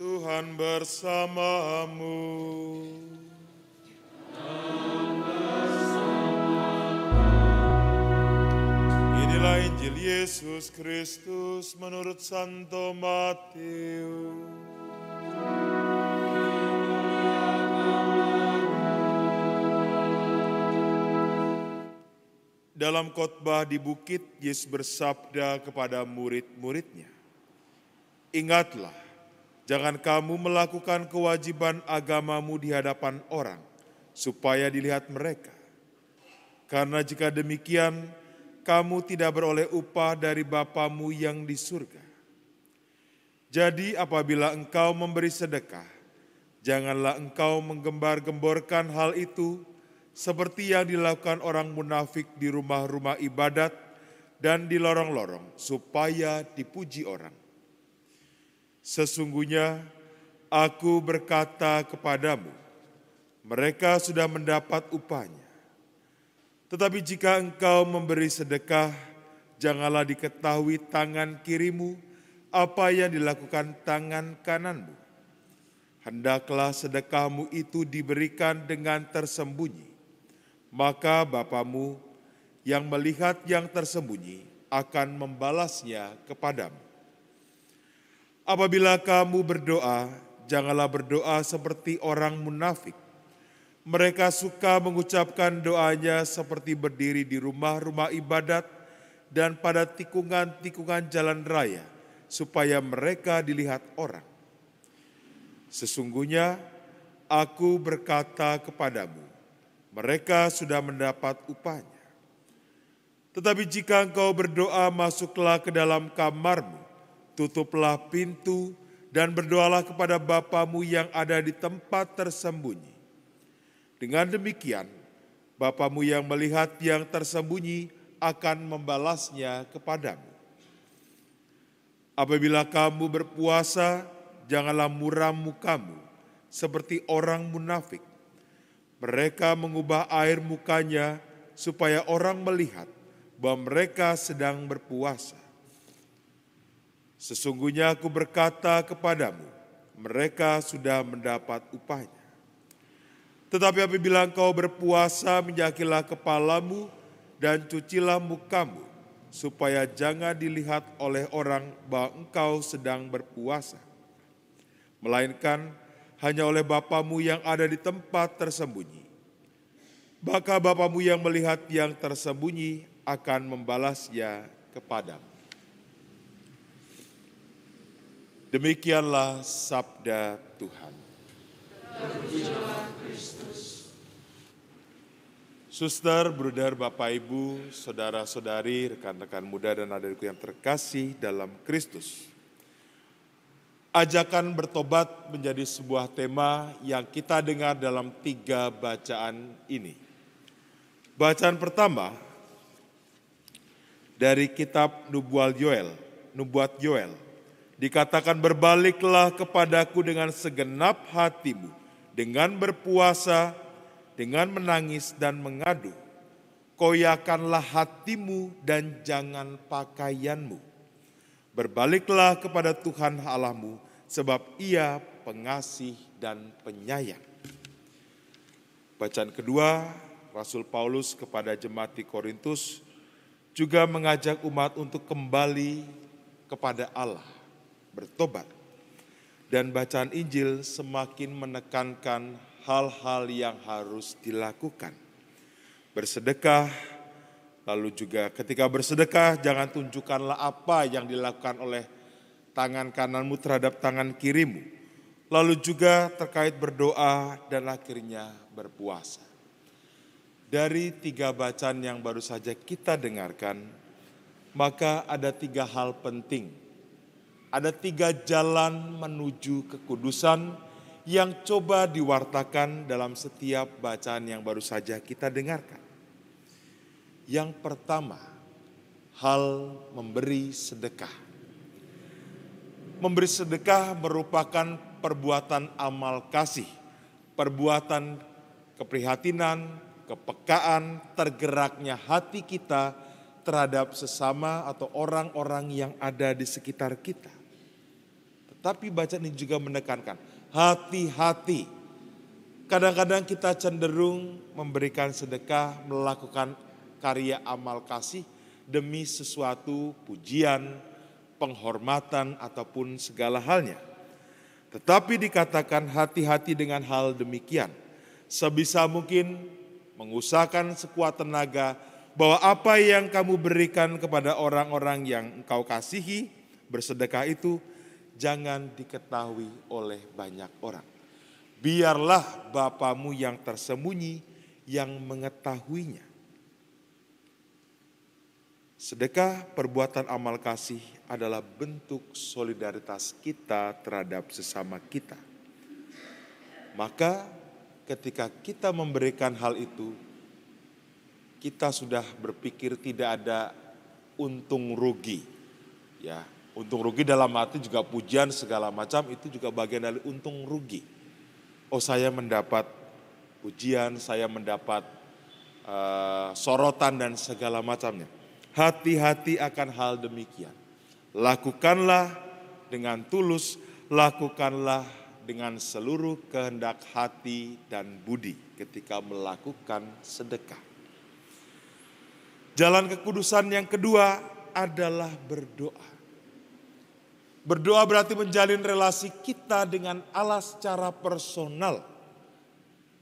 Tuhan bersamamu. Inilah Injil Yesus Kristus menurut Santo Matius. Dalam khotbah di bukit, Yesus bersabda kepada murid-muridnya, Ingatlah, jangan kamu melakukan kewajiban agamamu di hadapan orang, supaya dilihat mereka. Karena jika demikian, kamu tidak beroleh upah dari Bapamu yang di surga. Jadi apabila engkau memberi sedekah, janganlah engkau menggembar-gemborkan hal itu seperti yang dilakukan orang munafik di rumah-rumah ibadat dan di lorong-lorong supaya dipuji orang. Sesungguhnya aku berkata kepadamu, mereka sudah mendapat upahnya. Tetapi jika engkau memberi sedekah, janganlah diketahui tangan kirimu apa yang dilakukan tangan kananmu. Hendaklah sedekahmu itu diberikan dengan tersembunyi, maka Bapamu yang melihat yang tersembunyi akan membalasnya kepadamu. Apabila kamu berdoa, janganlah berdoa seperti orang munafik. Mereka suka mengucapkan doanya seperti berdiri di rumah-rumah ibadat dan pada tikungan-tikungan jalan raya, supaya mereka dilihat orang. Sesungguhnya aku berkata kepadamu, mereka sudah mendapat upahnya. Tetapi jika engkau berdoa, masuklah ke dalam kamarmu, tutuplah pintu, dan berdoalah kepada Bapamu yang ada di tempat tersembunyi. Dengan demikian, Bapamu yang melihat yang tersembunyi akan membalasnya kepadamu. Apabila kamu berpuasa, janganlah muram mukamu seperti orang munafik. Mereka mengubah air mukanya supaya orang melihat bahwa mereka sedang berpuasa. Sesungguhnya aku berkata kepadamu, mereka sudah mendapat upahnya. Tetapi apabila engkau berpuasa, menyakilah kepalamu dan cucilah mukamu, supaya jangan dilihat oleh orang bahwa engkau sedang berpuasa. Melainkan hanya oleh Bapamu yang ada di tempat tersembunyi. Maka Bapamu yang melihat yang tersembunyi akan membalasnya kepadamu. Demikianlah sabda Tuhan. Suster, bruder, Bapak, Ibu, saudara-saudari, rekan-rekan muda dan adikku yang terkasih dalam Kristus. Ajakan bertobat menjadi sebuah tema yang kita dengar dalam tiga bacaan ini. Bacaan pertama dari kitab Nubuat Yoel, Nubuat Yoel. Dikatakan berbaliklah kepadaku dengan segenap hatimu, dengan berpuasa, dengan menangis dan mengadu. Koyakanlah hatimu dan jangan pakaianmu. Berbaliklah kepada Tuhan Allahmu, sebab ia pengasih dan penyayang. Bacaan kedua, Rasul Paulus kepada jemaat di Korintus juga mengajak umat untuk kembali kepada Allah, bertobat. Dan bacaan Injil semakin menekankan hal-hal yang harus dilakukan. Bersedekah, lalu juga ketika bersedekah jangan tunjukkanlah apa yang dilakukan oleh tangan kananmu terhadap tangan kirimu. Lalu juga terkait berdoa dan akhirnya berpuasa. Dari tiga bacaan yang baru saja kita dengarkan, maka ada tiga hal penting. Ada tiga jalan menuju kekudusan yang coba diwartakan dalam setiap bacaan yang baru saja kita dengarkan. Yang pertama, hal memberi sedekah. Memberi sedekah merupakan perbuatan amal kasih, perbuatan keprihatinan, kepekaan, tergeraknya hati kita terhadap sesama atau orang-orang yang ada di sekitar kita. Tapi bacaan ini juga menekankan hati-hati. Kadang-kadang kita cenderung memberikan sedekah, melakukan karya amal kasih demi sesuatu pujian, penghormatan ataupun segala halnya. Tetapi dikatakan hati-hati dengan hal demikian. Sebisa mungkin mengusahakan sekuat tenaga bahwa apa yang kamu berikan kepada orang-orang yang engkau kasihi, bersedekah itu jangan diketahui oleh banyak orang. Biarlah Bapamu yang tersembunyi yang mengetahuinya. Sedekah perbuatan amal kasih adalah bentuk solidaritas kita terhadap sesama kita. Maka ketika kita memberikan hal itu, kita sudah berpikir tidak ada untung rugi. Ya, Untung rugi dalam arti juga pujian segala macam itu juga bagian dari untung rugi. Oh saya mendapat pujian, saya mendapat uh, sorotan dan segala macamnya. Hati-hati akan hal demikian. Lakukanlah dengan tulus, lakukanlah dengan seluruh kehendak hati dan budi ketika melakukan sedekah. Jalan kekudusan yang kedua adalah berdoa. Berdoa berarti menjalin relasi kita dengan Allah secara personal.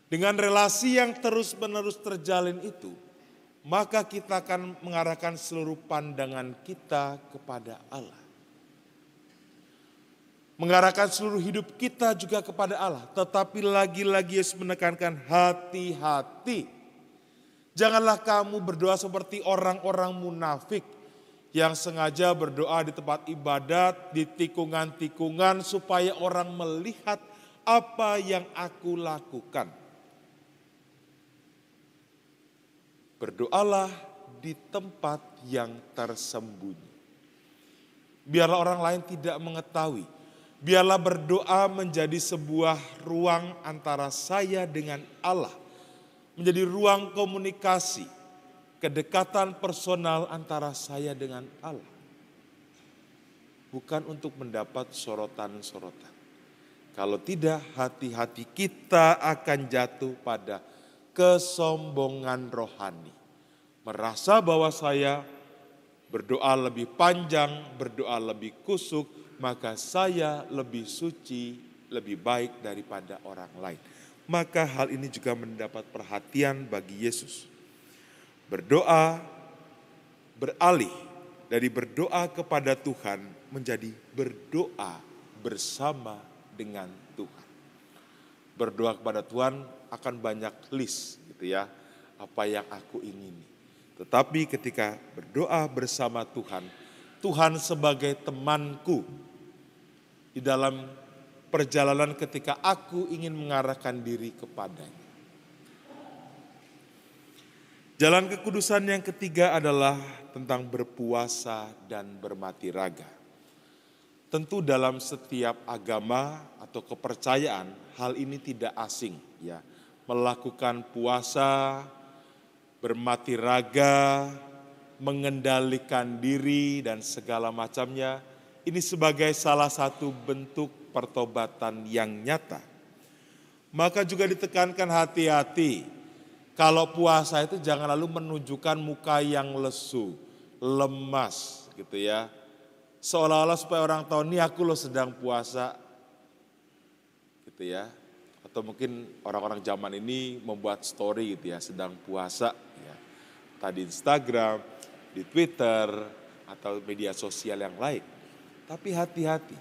Dengan relasi yang terus-menerus terjalin itu, maka kita akan mengarahkan seluruh pandangan kita kepada Allah. Mengarahkan seluruh hidup kita juga kepada Allah. Tetapi lagi-lagi Yesus menekankan hati-hati. Janganlah kamu berdoa seperti orang-orang munafik yang sengaja berdoa di tempat ibadat, di tikungan-tikungan supaya orang melihat apa yang aku lakukan. Berdoalah di tempat yang tersembunyi. Biarlah orang lain tidak mengetahui. Biarlah berdoa menjadi sebuah ruang antara saya dengan Allah. Menjadi ruang komunikasi kedekatan personal antara saya dengan Allah. Bukan untuk mendapat sorotan-sorotan. Kalau tidak, hati-hati kita akan jatuh pada kesombongan rohani. Merasa bahwa saya berdoa lebih panjang, berdoa lebih kusuk, maka saya lebih suci, lebih baik daripada orang lain. Maka hal ini juga mendapat perhatian bagi Yesus Berdoa beralih dari berdoa kepada Tuhan menjadi berdoa bersama dengan Tuhan. Berdoa kepada Tuhan akan banyak list gitu ya, apa yang aku ingini. Tetapi ketika berdoa bersama Tuhan, Tuhan sebagai temanku di dalam perjalanan ketika aku ingin mengarahkan diri kepadanya. Jalan kekudusan yang ketiga adalah tentang berpuasa dan bermati raga. Tentu dalam setiap agama atau kepercayaan hal ini tidak asing ya. Melakukan puasa, bermati raga, mengendalikan diri dan segala macamnya ini sebagai salah satu bentuk pertobatan yang nyata. Maka juga ditekankan hati-hati kalau puasa itu jangan lalu menunjukkan muka yang lesu, lemas gitu ya. Seolah-olah supaya orang tahu nih aku lo sedang puasa gitu ya. Atau mungkin orang-orang zaman ini membuat story gitu ya, sedang puasa ya. Tadi Instagram, di Twitter, atau media sosial yang lain. Tapi hati-hati,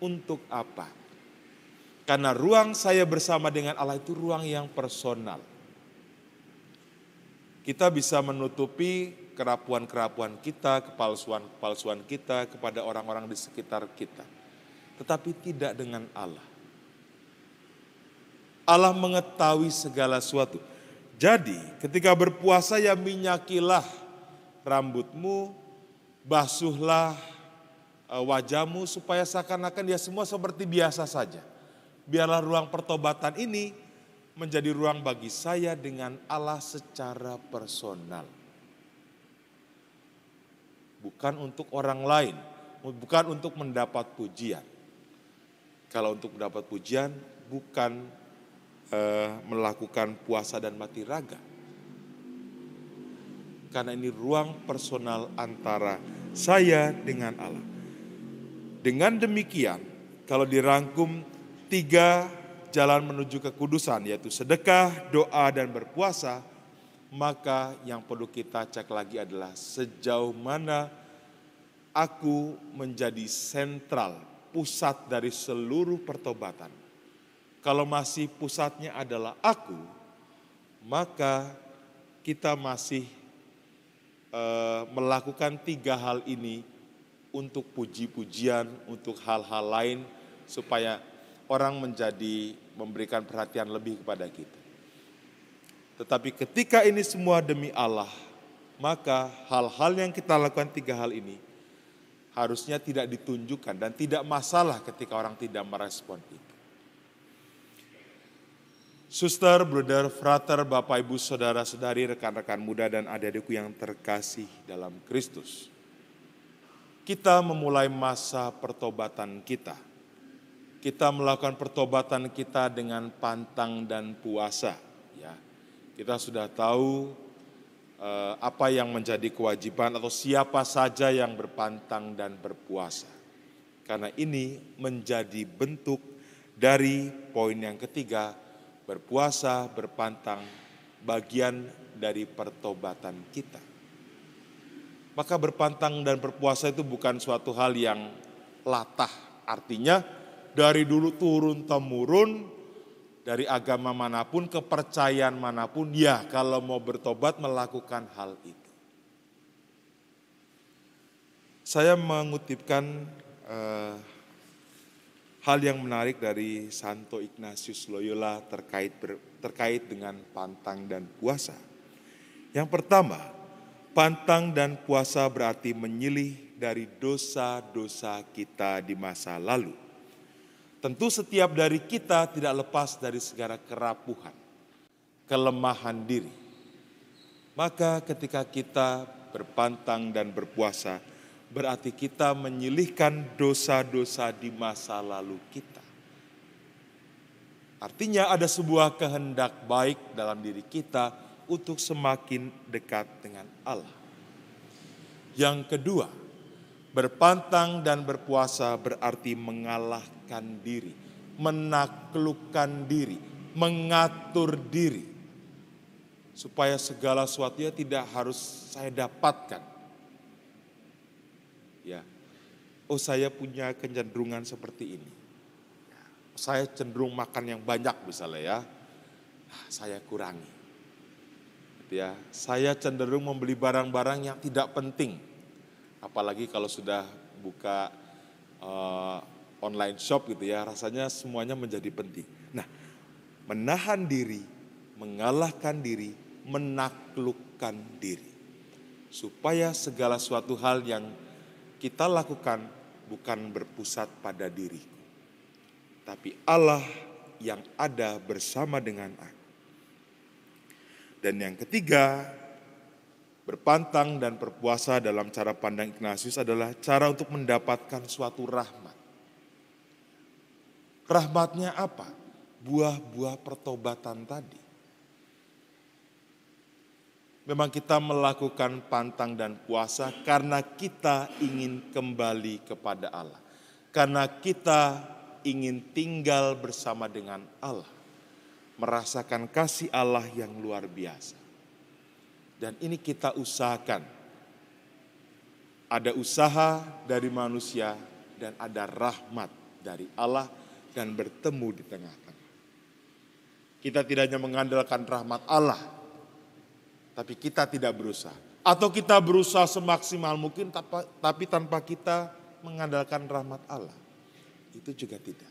untuk apa? Karena ruang saya bersama dengan Allah itu ruang yang personal kita bisa menutupi kerapuan-kerapuan kita, kepalsuan-kepalsuan kita kepada orang-orang di sekitar kita. Tetapi tidak dengan Allah. Allah mengetahui segala sesuatu. Jadi ketika berpuasa ya minyakilah rambutmu, basuhlah e, wajahmu supaya seakan-akan dia semua seperti biasa saja. Biarlah ruang pertobatan ini menjadi ruang bagi saya dengan Allah secara personal. Bukan untuk orang lain, bukan untuk mendapat pujian. Kalau untuk mendapat pujian bukan uh, melakukan puasa dan mati raga. Karena ini ruang personal antara saya dengan Allah. Dengan demikian, kalau dirangkum tiga jalan menuju kekudusan, yaitu sedekah, doa, dan berpuasa, maka yang perlu kita cek lagi adalah sejauh mana aku menjadi sentral, pusat dari seluruh pertobatan. Kalau masih pusatnya adalah aku, maka kita masih uh, melakukan tiga hal ini untuk puji-pujian, untuk hal-hal lain, supaya orang menjadi memberikan perhatian lebih kepada kita. Tetapi ketika ini semua demi Allah, maka hal-hal yang kita lakukan tiga hal ini harusnya tidak ditunjukkan dan tidak masalah ketika orang tidak merespon itu. Suster, brother, frater, bapak, ibu, saudara, saudari, rekan-rekan muda dan adik-adikku yang terkasih dalam Kristus. Kita memulai masa pertobatan kita. Kita melakukan pertobatan kita dengan pantang dan puasa. Ya, kita sudah tahu eh, apa yang menjadi kewajiban atau siapa saja yang berpantang dan berpuasa. Karena ini menjadi bentuk dari poin yang ketiga, berpuasa, berpantang, bagian dari pertobatan kita. Maka berpantang dan berpuasa itu bukan suatu hal yang latah. Artinya dari dulu turun temurun, dari agama mana pun, kepercayaan mana pun, ya kalau mau bertobat melakukan hal itu. Saya mengutipkan uh, hal yang menarik dari Santo Ignatius Loyola terkait ber, terkait dengan pantang dan puasa. Yang pertama, pantang dan puasa berarti menyilih dari dosa-dosa kita di masa lalu. Tentu setiap dari kita tidak lepas dari segala kerapuhan, kelemahan diri. Maka ketika kita berpantang dan berpuasa, berarti kita menyilihkan dosa-dosa di masa lalu kita. Artinya ada sebuah kehendak baik dalam diri kita untuk semakin dekat dengan Allah. Yang kedua, berpantang dan berpuasa berarti mengalahkan diri, menaklukkan diri, mengatur diri. Supaya segala sesuatunya tidak harus saya dapatkan, ya. Oh saya punya kecenderungan seperti ini. Saya cenderung makan yang banyak misalnya ya. Nah, saya kurangi. Gitu ya. Saya cenderung membeli barang-barang yang tidak penting apalagi kalau sudah buka uh, online shop gitu ya rasanya semuanya menjadi penting nah menahan diri mengalahkan diri menaklukkan diri supaya segala suatu hal yang kita lakukan bukan berpusat pada diri, tapi Allah yang ada bersama dengan aku. Dan yang ketiga, berpantang dan berpuasa dalam cara pandang Ignatius adalah cara untuk mendapatkan suatu rahmat. Rahmatnya apa? Buah-buah pertobatan tadi. Memang kita melakukan pantang dan puasa karena kita ingin kembali kepada Allah. Karena kita ingin tinggal bersama dengan Allah. Merasakan kasih Allah yang luar biasa. Dan ini kita usahakan. Ada usaha dari manusia dan ada rahmat dari Allah dan bertemu di tengah-tengah. Kita tidak hanya mengandalkan rahmat Allah, tapi kita tidak berusaha. Atau kita berusaha semaksimal mungkin tapi tanpa kita mengandalkan rahmat Allah. Itu juga tidak.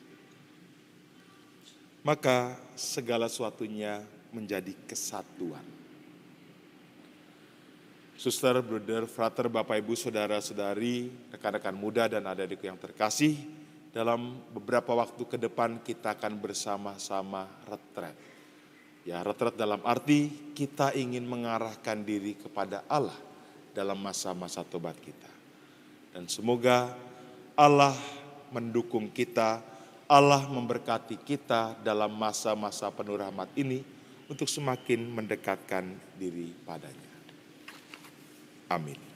Maka segala sesuatunya menjadi kesatuan. Suster, brother, frater, bapak, ibu, saudara, saudari, rekan-rekan muda dan adik-adik yang terkasih, dalam beberapa waktu ke depan kita akan bersama-sama retret Ya, retret dalam arti kita ingin mengarahkan diri kepada Allah dalam masa-masa tobat kita. Dan semoga Allah mendukung kita, Allah memberkati kita dalam masa-masa penuh rahmat ini untuk semakin mendekatkan diri padanya. Amén.